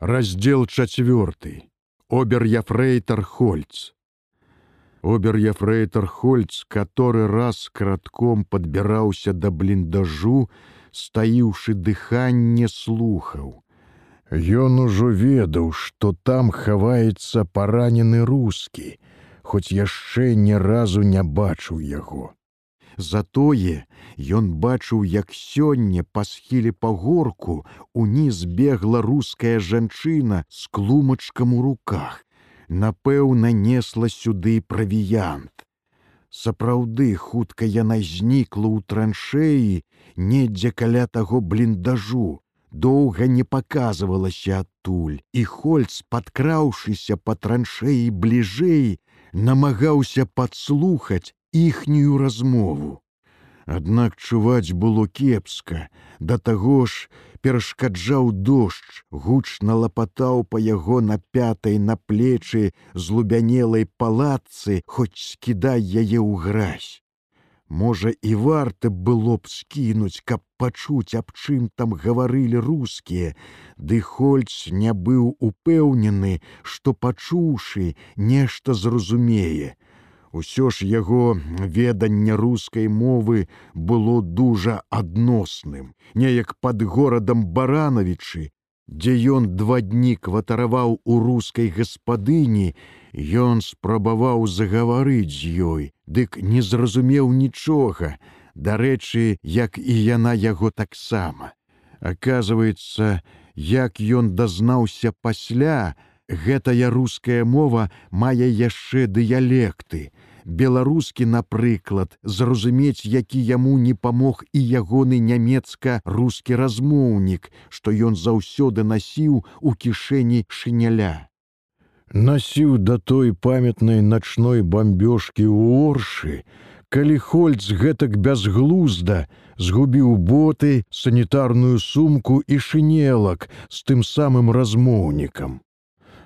Раздел чацвёрты. Обер-яфрейтар Хольц. Обер-яфрейтар Хольц, который раз кратком падбіраўся да бліндажу, стаіўшы дыханне слухаў. Ён ужо ведаў, што там хаваецца паранены рускі, хоць яшчэ ні разу не бачыў яго. Затое ён бачыў, як сёння па схіле пагорку уніз бегла руская жанчына з клумачкам у руках. Напэўна, несла сюды правіянт. Сапраўды хутка яна знікла ў траншеі, недзе каля таго бліндажу. Доўга не паказвалася адтуль, і хольц, падкраўшыся па траншеі бліжэй, намагаўся падслухаць, іхнюю размову. Аднак чуваць было кепска, да таго ж перашкаджаў дождж, гучна лапатаў па яго на пятай на плечы злубянелай палатцы, хоць скідай яе ў гразь. Можа, і варта было б скінуць, каб пачуць, аб чым там гаварылі рускія, Ды хольц не быў упэўнены, што пачуўшы, нешта зразумее. Усё ж яго веданне рускай мовы было дужа адносным, неяк пад горадам баранавічы, дзе ён два дні кватараваў у рускай гаспадыні, ён спрабаваў загаварыць з ёй, дык не зразумеў нічога, дарэчы, як і яна яго таксама. Аказваецца, як ён дазнаўся пасля, гэтая руская мова мае яшчэ дыялекты, беларускі напрыклад зразумець які яму не памог і ягоны нямецка-рускі размоўнік што ён заўсёды насіў у кішэні шыняля. Насіў да той памятнай начной бамбёжкі ў оршы калі хольц гэтак бязглузда згубіў боты санітарную сумку і шынелак з тым самым размоўнікам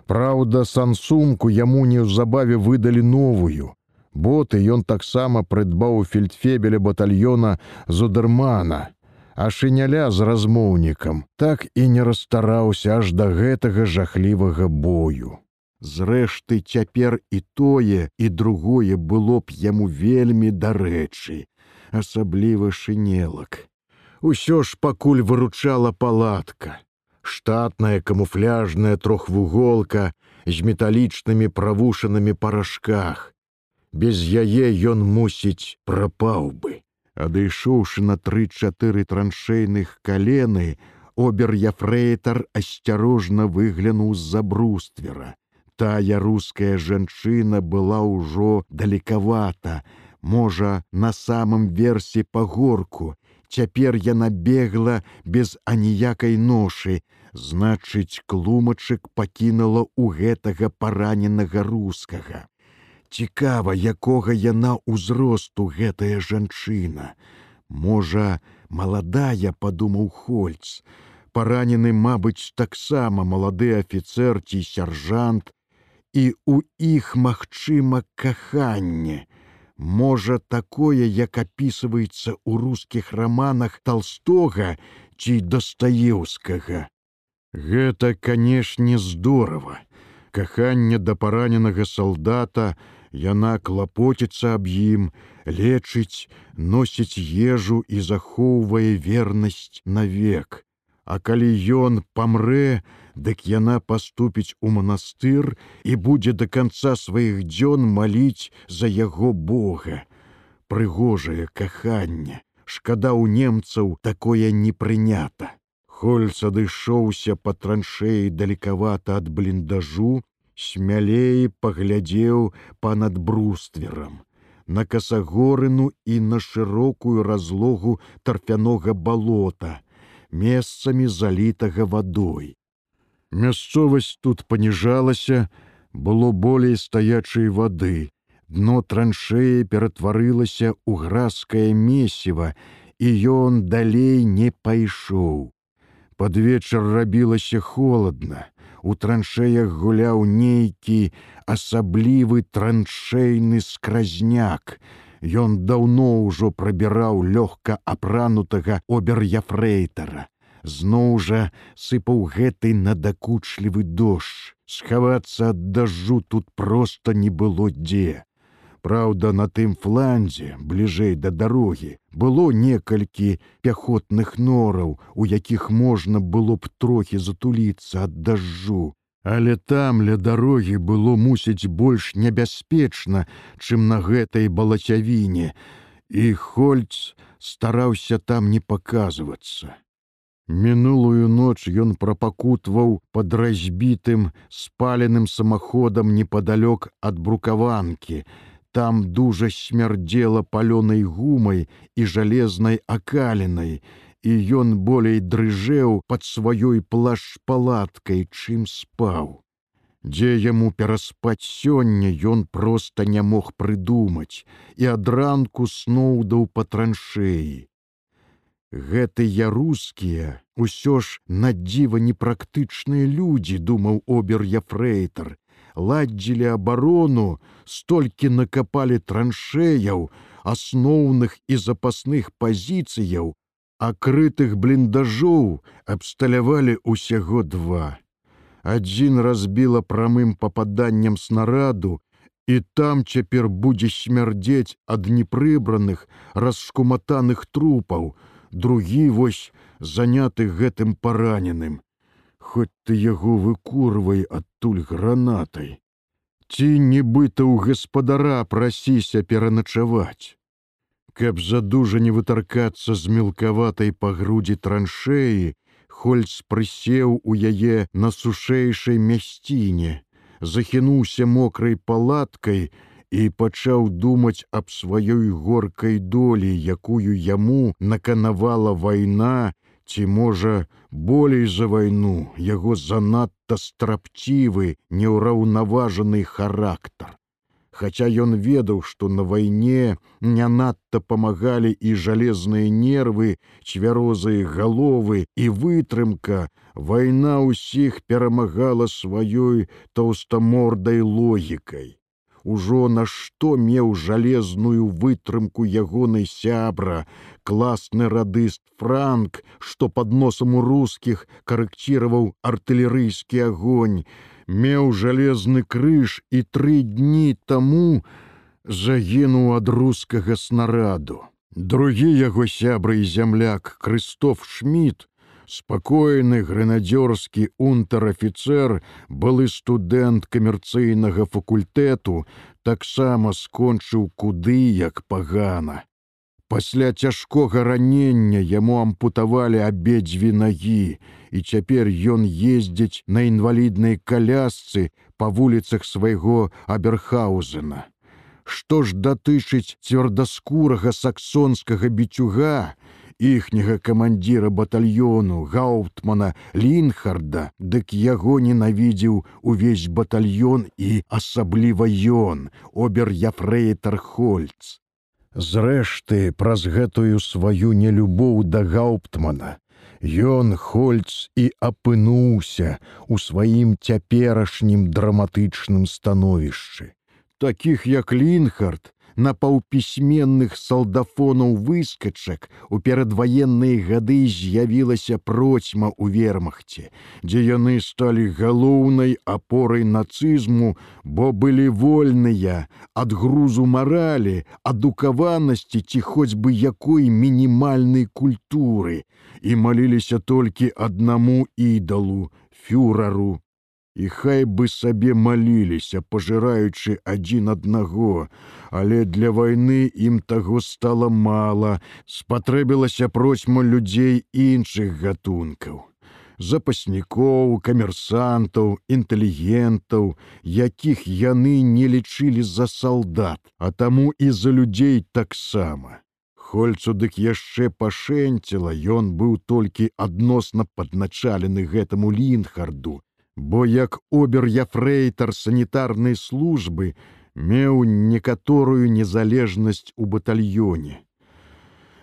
Праўда, сансумку яму неўзабаве выдалі новую, боты ён таксама прыдбаў фельдфебеля батальёна зудермана а шыняля з размоўнікам так і не расстараўся аж да гэтага жахлівага бою. Зрэшты цяпер і тое і другое было б яму вельмі дарэчы асабліва шынелак. Усё ж пакуль выручала палатка штатная камуфляжная трохвуголка з металічнымі правушанымі парашках без яе ён мусіць прапаў бы. Адышоўшы на тры-чатыры траншейных калены, обер-яфрейтар асцярожна выглянуў з-за бруствера. Тая руская жанчына была ўжо далекавата, можа, на самым версе пагорку. Цяпер яна бегла без аніякай ношы, значыць, клумачык пакінула ў гэтага параненага рускага. Цікава, якога яна ўзросту гэтая жанчына. Можа, маладая, падумаў Хольц. Паранены, мабыць, таксама малады афіцэр ці сяржант, і у іх магчыма каханне. Можа, такое, як апісваецца ў рускіх раманах толстога ці дастаеўскага. Гэта, канешне, здорово. Каханне да параненага салдата, Яна клапоціцца аб ім, лечыць, носіць ежу і захоўвае вернасць навек. А калі ён памрэ, дык яна паступіць у манастыр і будзе да канца сваіх дзён маліць за яго Бога. Прыгожае каханне, шкада ў немцаў такое не прынята. Хольц адышоўся па траншеі далекавата ад бліндажу, смялей паглядзеў па-над брустверам, на касагорыну і на шырокую разлогу тарфянога балота, месцамі залітага вадой. Мясцовасць тут паніжалася, было болей стаячай вады. Дно траншеі ператварылася ў гразкае месіва, і ён далей не пайшоў. Пад вечар рабілася холодна у траншеях гуляў нейкі асаблівы траншейны скразняк. Ён даўно ўжо прабіраў лёгка апранутага обер-яфрейтара. Зноў жа сыпаў гэты надакучлівы дождж. Схавацца ад дажджу тут проста не было дзе. Праўда, на тым фланзе, бліжэй да дарогі, было некалькі пяхотных нораў, у якіх можна было б трохі затуліцца ад дажджу. Але там ля дарогі было мусіць больш небяспечна, чым на гэтай балацявіне, і Хольц стараўся там не паказвацца. Мінулую ноч ён прапакутваў пад разбітым спаленым самаходам непадалёк ад брукаванкі. Там дужа смярдзела палёнай гумай і жалезнай акалінай, і ён болей дрыжэў пад сваёй плашпалаткай, чым спаў. Дзе яму пераспаць сёння ён проста не мог прыдумаць і ад ранку сноўдаў па траншеі гэтыя рускія усё ж надзіва непрактычныя людзі думаў обер яфрейтар ладдзілі абарону столькі накапалі траншеяў асноўных і запасных пазіцыяў акрытых бліндажоў абсталявалі ўсяго два. Адзін разбіла прамым пападаннем снараду і там цяпер будзе смярдзець ад непрыбраных расшкуматаных трупаў другі вось заняты гэтым параненым. Хоць ты яго выкурвай адтуль гранатай. Ці нібыта ў гаспадара прасіся пераначаваць. Каб задужа не вытаркацца з мелкаватай па грудзі траншеі хольц прысеў у яе на сушэйшай мясціне захінуўся мокрай палаткай і пачаў думаць аб сваёй горкай долі, якую яму наканавала вайна, ці можа, болей за вайну яго занадта страпцівы, неўраўнаважаны характар. Хаця ён ведаў, што на вайне не надта памагалі і жалезныя нервы, цвярозыя галовы і вытрымка, вайна ўсіх перамагала сваёй тоўстамордай логікай ужо на што меў жалезную вытрымку ягонай сябра, класны радыст франк, што пад носам у рускіх карэкціраваў артылерыйскі агонь, меў жалезны крыж і тры дні таму загінуў ад рускага снараду. Другі яго сябры і зямляк Крыстоф Шмідт спакойны грэнадзёрскі унтэр-афіцэр былы студэнт камерцыйнага факультэту таксама скончыў куды як пагана. Пасля цяжкога ранення яму ампутавалі абедзве нагі, і цяпер ён ездзіць на інваліднай калясцы па вуліцах свайго аберхаузена. Што ж датычыць цвёрдаскурага саксонскага біцюга, іхняга камандзіра батальёну гауптмана лінхарда дык яго ненавідзеў увесь батальён і асабліва ён обер яфрейтар хольц. Зрэшты праз гэтую сваю нелюбоў да гауптмана ён хольц і апынуўся у сваім цяперашнім драматычным становішчы. Таких як лінхард на паўпісьменных салдафонаў выскачак у перадваенныя гады з'явілася процьма ў вермахце, дзе яны сталі галоўнай апорай нацызму, бо былі вольныя ад грузу маралі, адукаванасці ці хоць бы якой мінімальнай культуры і маліліся толькі аднаму ідалу фюрару і хай бы сабе маліліся, пажыраючы адзін аднаго, але для вайны ім таго стала мала, спатрэбілася процьма людзей іншых гатункаў. Запаснікоў, камерсантаў, інтэлігентаў, якіх яны не лічылі за салдат, а таму і за людзей таксама. Хольцу дык яшчэ пашэнціла, ён быў толькі адносна падначалены гэтаму лінхарду, бо як обер яфрейтар санітарнай службы меў некаторую незалежнасць у батальёне.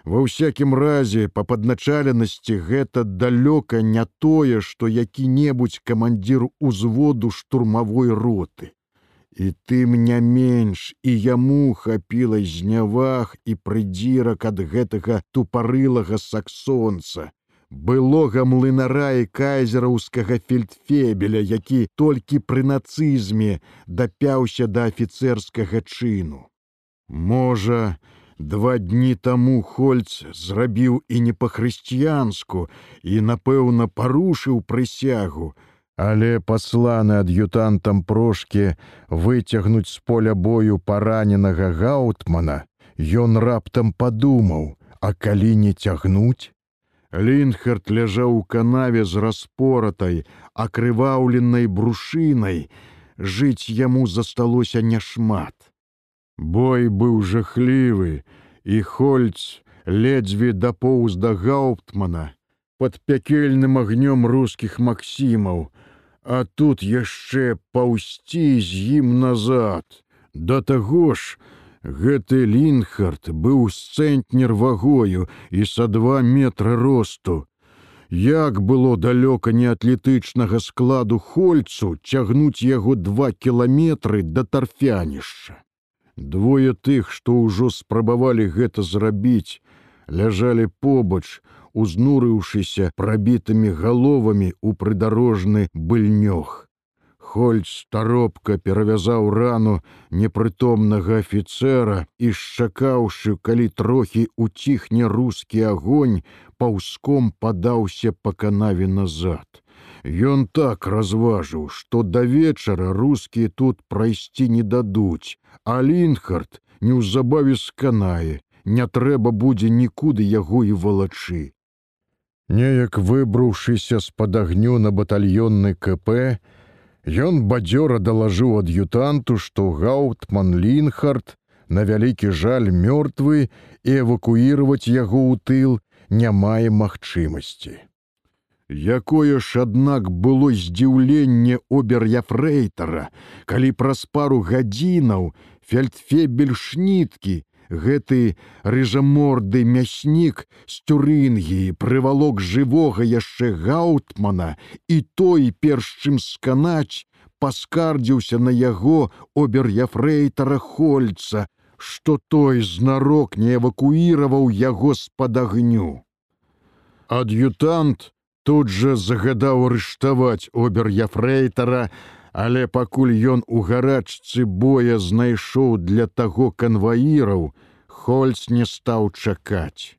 Ва ўсякім разе па падначаленасці гэта далёка не тое, што які-небудзь камандзір узводу штурмавой роты. І тым не менш і яму хапіла зняваг і прыдзірак ад гэтага тупарылага саксонца, былога млынара і кайзераўскага фельдфебеля, які толькі пры нацызме дапяўся да афіцэрскага чыну. Можа, два дні таму Хольц зрабіў і не па-хрысціянску і, напэўна, парушыў прысягу, але пасланы ад'ютантам прошкі выцягнуць з поля бою параненага гаўтмана, ён раптам падумаў, а калі не цягнуць, Лінхард ляжаў у канаве з распоратай, акрываўленай брушынай, жыць яму засталося няшмат. Бой быў жахлівы, і Хольц ледзьве дапоўз да гаўптмана под пякельным агнём рускіх максімаў, а тут яшчэ паўсці з ім назад. Да таго ж, Гэты Лінхард быў цэнтнер вагою і са два метра росту. Як было далёка неатлетычнага складу хольцу цягнуць яго два кіламетры да тарфянішча. Двое тых, што ўжо спрабавалі гэта зрабіць, ляжалі побач, узнурыўшыся прабітымі галовамі ў прыдарожны быльнёг. Хольц старопка перавязаў рану непрытомнага афіцэра і шчакаўшы, калі трохі уціхне рускі агонь, паўском падаўся па канаве назад. Ён так разважыў, што да вечара рускія тут прайсці не дадуць, а Лінхард неўзабаве сканае, не трэба будзе нікуды яго і валачы. Неяк выбраўшыся з-пад агню на батальённы КП, Ён бадзёра далажыў ад'ютанту, што гаўтман Лінхард на вялікі жаль мёртвы і эвакуіраваць яго ў тыл не мае магчымасці. Якое ж, аднак было здзіўленне обер'яфрэйтара, калі праз пару гадзінаў фельдфебель шніткі гэты рыжаморды мяснік з тюрынгіі прывалок жывога яшчэ гаўтмана і той перш чым сканаць паскардзіўся на яго обер'яфрэйтара хольца, што той знарок не эвакуіраваў яго з-пад агню. Ад'ютант тут жа загадаў арыштаваць обер'яфрэйтара, Але пакуль ён у гарачцы боя знайшоў для таго канваіраў, Хольц не стаў чакаць.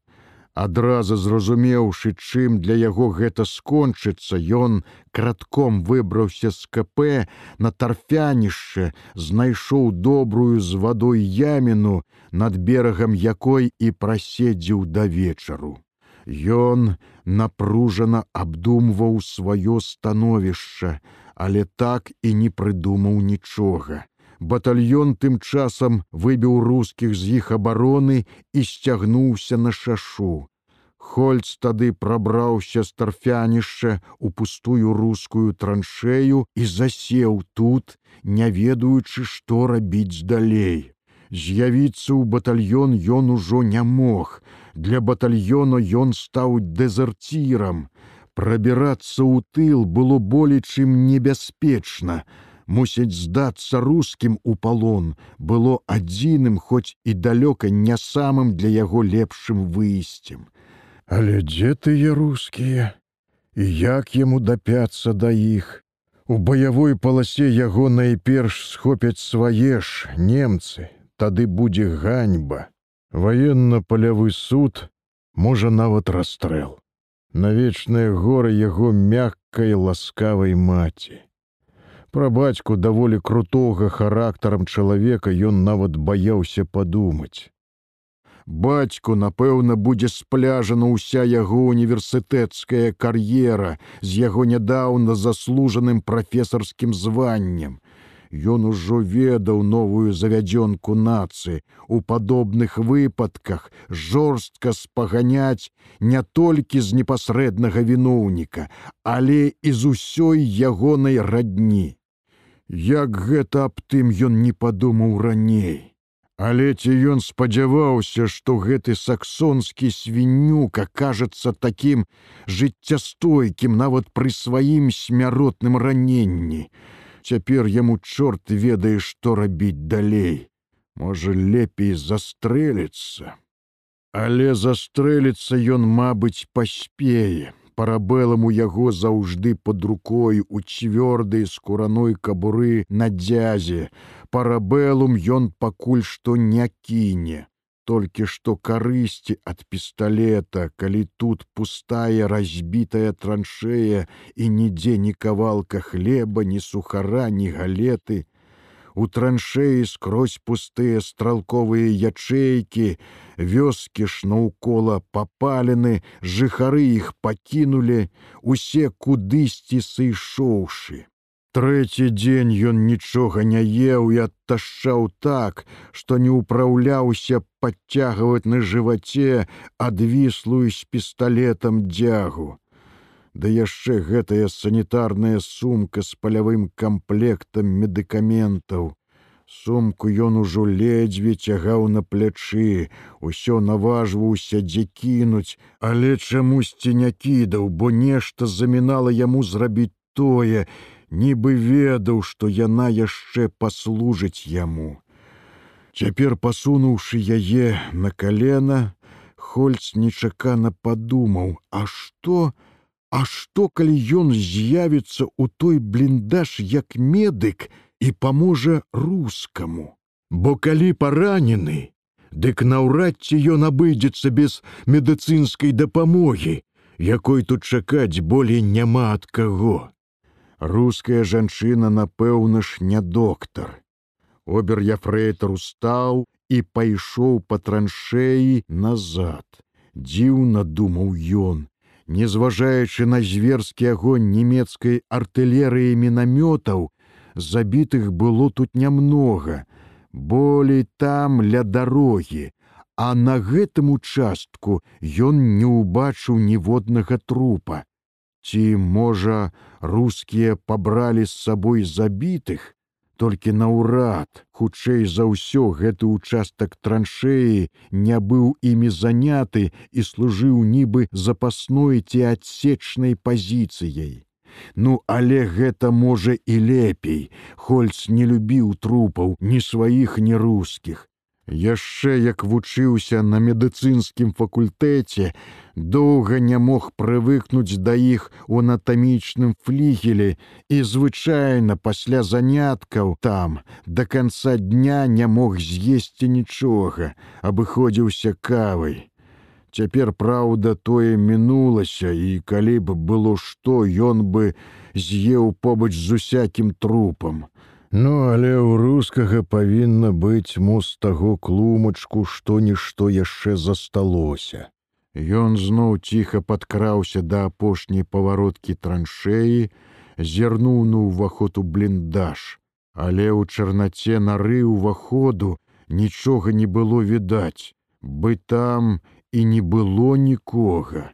Адразу зразумеўшы, чым для яго гэта скончыцца, ён кратком выбраўся з КП на тарфянішча, знайшоў добрую з вадой яміну, над берагам якой і праседзіў да вечару. Ён напружана абдумваў сваё становішча, але так і не прыдумаў нічога. Батальён тым часам выбіў рускіх з іх абароны і сцягнуўся на шашу. Хольц тады прабраўся з тарфянішча у пустую рускую траншею і засеў тут, не ведаючы, што рабіць далей. З'явіцца ў батальён ён ужо не мог. Для батальёна ён стаў дэзерцірам. Прабірацца ў тыл было болей чым небяспечна. Мусіць здацца рускім у палон было адзіным, хоць і далёка не самым для яго лепшым выйсцем. Але дзе тыя рускія? І як яму дапяцца да іх? У баявой паласе яго найперш схопяць свае ж немцы, тады будзе ганьба. Ваенна-палявы суд можа нават расстрэл на вечнае горы яго мяккай ласкавай маці. Пра бацьку даволі крутога характарам чалавека ён нават баяўся падумаць. Бацьку, напэўна, будзе спляжана ўся яго універсітэцкая кар'ера з яго нядаўна заслужаным прафесарскім званнем, Ён ужо ведаў новую завядзёнку нацыі. У падобных выпадках жорстка спаганяць не толькі з непасрэднага віноўніка, але і з усёй ягонай радні. Як гэта аб тым ён не падумаў раней. Але ці ён спадзяваўся, што гэты саксонскі свінюк акажацца такім жыццястойкім нават пры сваім смяротным раненні. Цяпер яму чорт ведае, што рабіць далей. Можа, лепей застрэліцца. Але застрэліцца ён, мабыць, паспее. парабэлам у яго заўжды под рукой у цвёрдай скураной кабуры на дзязе. Парабелум ён пакуль што не кіне. Толькі што карысці ад пісталета, калі тут пустая разбітая траншея і нідзе ні кавалка хлеба, ні сухара, ні галеты, у траншеі скрозь пустыя стралковыя ячэйкі, вёскі ж наўкола папалены, жыхары іх пакінулі, усе кудысьці сышоўшы. Трэці дзень ён нічога не еў і адташчаў так, што не ўпраўляўся падцягваць на жываце адвіслую з пісталетам дзягу. Да яшчэ гэтая санітарная сумка з палявым камплектам медыкаментаў. Сумку ён ужо ледзьве цягаў на плячы, усё наважваўся дзе кінуць, але чамусьці не кідаў, бо нешта замінала яму зрабіць тое, нібы ведаў, што яна яшчэ паслужыць яму. Цяпер пасунуўшы яе на калена, Хольц нечакана падумаў, а што, А што калі ён з'явіцца ў той бліндаж як медык і паможа рускаму. Бо калі паранены, дык наўрад ці ён абыдзецца без медыцынскай дапамогі, якой тут чакаць болей няма ад каго. Руская жанчына, напэўна ж, не доктар. Обер яфрэйтар устаў і пайшоў па траншеі назад. Дзіўна думаў ён, не зважаючы на зверскі агонь нямецкай артылерыі мінамётаў, забітых было тут нямнога, болей там ля дарогі, а на гэтым участку ён не ўбачыў ніводнага трупа. Ці, можа, рускія пабралі з сабой забітых, толькі наўрад хутчэй за ўсё гэты участак траншеі не быў імі заняты і служыў нібы запасной ці адсечнай пазіцыяй. Ну, але гэта можа і лепей. Хольц не любіў трупаў ні сваіх, ні рускіх. Яшчэ як вучыўся на медыцынскім факультэце, доўга не мог прывыкнуць да іх у анатамічным флігелі і звычайна пасля заняткаў там да канца дня не мог з'есці нічога, абыходзіўся кавай. Цяпер праўда, тое мінулася і калі б было што, ён бы з'еў побач з усякім трупам. Ну, але ў рускага павінна быць моз таго клумачку што-нішто яшчэ засталося. Ён зноў ціха падкраўся да апошняй павароткі траншеі, зірнуў на ўваход у бліндаж, але ў чарнаце нары ўваходу нічога не было відаць, бы там і не было нікога.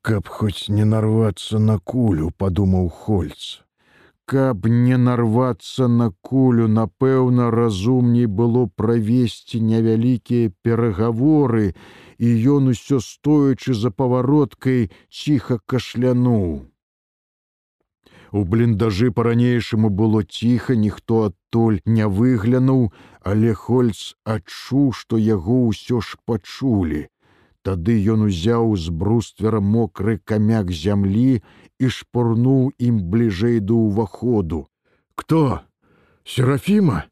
Каб хоць не нарвацца на кулю, падумаў Хольц каб не нарвацца на кулю, напэўна, разумней было правесці невялікія перагаворы, і ён усё стоячы за павароткай ціха кашлянуў. У бліндажы па-ранейшаму было ціха, ніхто адтуль не выглянуў, але Хольц адчуў, што яго ўсё ж пачулі. Тады ён узяў з бруствера мокры камяк зямлі і шпурнуў ім бліжэй да ўваходу. Кто? Серафіма?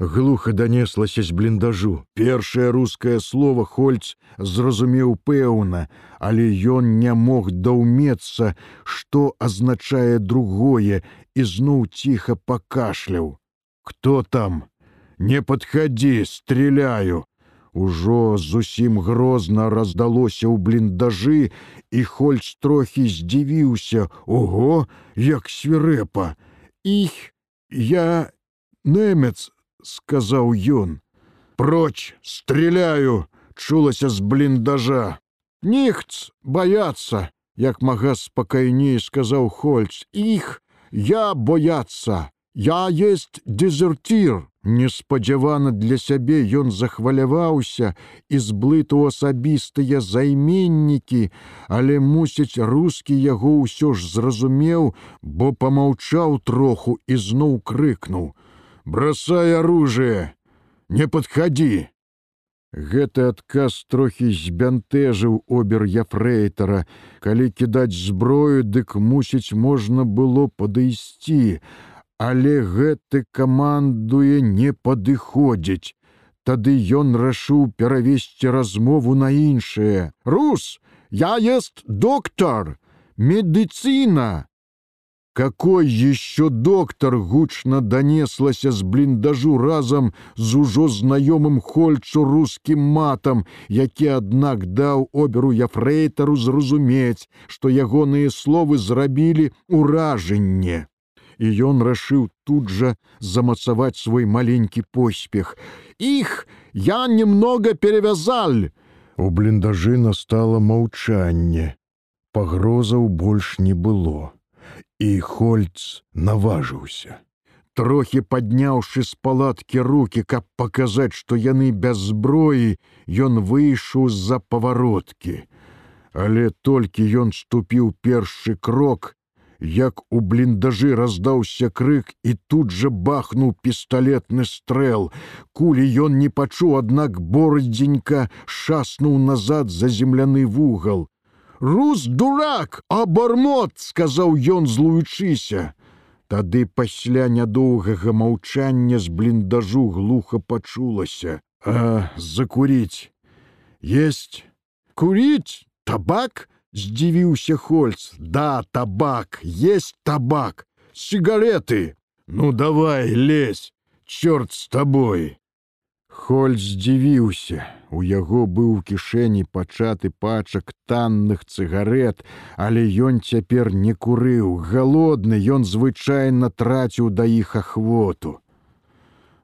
Глуха данеслася з бліндажу. Першае рускае слово Хольц зразумеў пэўна, але ён не мог даўмецца, што азначае другое і зноў ціха пакашляў. Кто там? Не падхадзі, стреляю. Ужо зусім грозна раздалося ў бліндажы, і Хольц трохі здзівіўся: Ого, як свірэпа! Іх я немец, сказаў ён. Проч, стреляю, чулася з бліндажа. Ніхц баяцца, як мага спакайней сказаў Хольц, іх я бояцца. Я есть дезертир. Неспадзявана для сябе ён захваляваўся і зблыту асабістыя займеннікі, але мусіць рускі яго ўсё ж зразумеў, бо помаўчаў троху і зноў крыкнуў: « Бросай оружие, не подходи. Гэты адказ трохі збянтэжыў обер яфрэйтара. Калі кідаць зброю, дык мусіць можна было падысці, Але гэты камандуе не падыходзіць. Тады ён рашыў перавесці размову на іншае. Рус, я есть доктор, медицина. Какой еще доктор гучно донеслася з бліндажу разам з ужо знаёмым хольцу рускім матам, які, аднак даў оберу яфрэйтару зразумець, што ягоныя словы зрабілі ўражанне. І ён рашыў тут жа замацаваць свой маленькі поспех. Іх я немного перевязаль. У бліндажы настала маўчанне. Пагрозаў больш не было і хольц наважыўся. Трохі падняўшы з палаткі руки, каб паказаць, што яны без зброі, ён выйшаў з-за павароткі. Але толькі ён ступіў першы крок, як у бліндажы раздаўся крык і тут жа бахнуў пісталетны стрэл. Кулі ён не пачуў, аднак бордзенька шаснуў назад за земляны вугал. Рус дурак, абармот, сказаў ён, злуючыся. Тады пасля нядоўгага маўчання з бліндажу глуха пачулася, а закуріць. Есть куріць, табак, здзівіўся хольц. Да, табак, есть табак, сигареты. Ну давай, лезь, чорт з табой. Холь здзівіўся. У яго быў у кішэні пачаты пачак танных цыгарет, але ён цяпер не курыў. галодны ён звычайна траціў да іх ахвоту.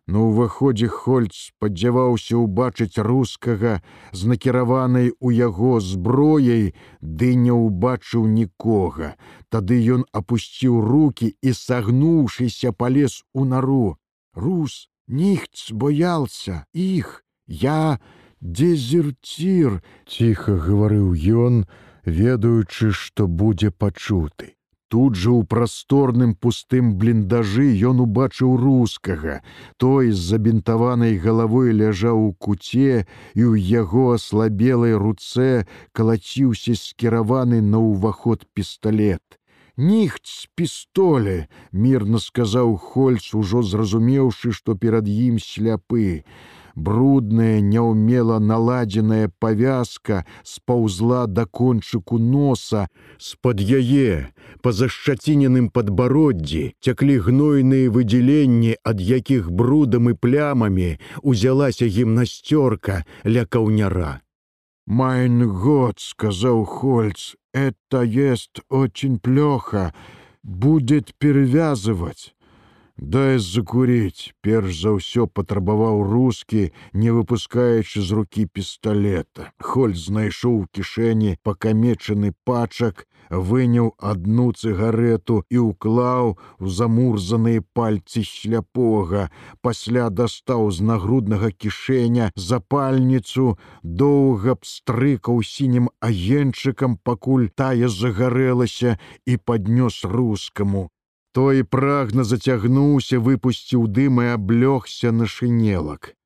На ўваходзе Хольц спадзяваўся ўбачыць рускага з накіраванай у яго зброяй, ды не ўбачыў нікога. Тады ён апусціў руки і сагнуўшыся палез у нару. Рус, Ніхц боялся іх, я дезертир, ціха гаварыў ён, ведаючы, што будзе пачуты. Тут жа ў прасторным пустым бліндажы ён убачыў рускага. Той з забінтаванай галавой ляжаў у куце, і ў яго аслабелай руцэ калаціўся скіраваны на ўваход пісталлет. Ніхт з пістоле, мірна сказаў Хольц, ужо зразумеўшы, што перад ім сляпы. Брудная, няўмела наладзеная павязка спаўзла да кончыку носа, з-пад яе, па зашчаціненым падбароддзі цяклі гнойныя выдзяленні, ад якіх брудам і плямамі узялася гімнасцёрка ля каўняра. Майн год, сказаў Хольц, это есть очень плохо, будет перевязывать. Дай закурить, перш за ўсё патрабаваў рускі, не выпускаючы з рукі пісталета. Холь знайшоў у кішэні пакамечаны пачак, выняў адну цыгарету і ўклаў у замурзаныя пальцы шляпога, пасля дастаў з нагруднага кішэня запальніцу, доўга пстрыкаў сінім агенчыкам, пакуль тая загарэлася і паднёс рускаму. Той прагна зацягнуўся, выпусціў дым і аблёгся на шынелак.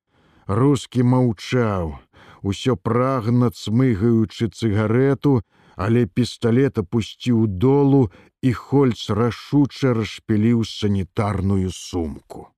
Рускі маўчаў, усё прагна цмыгаючы цыгарету, але пісталет апусціў долу і хольц рашуча расшпіліў санітарную сумку.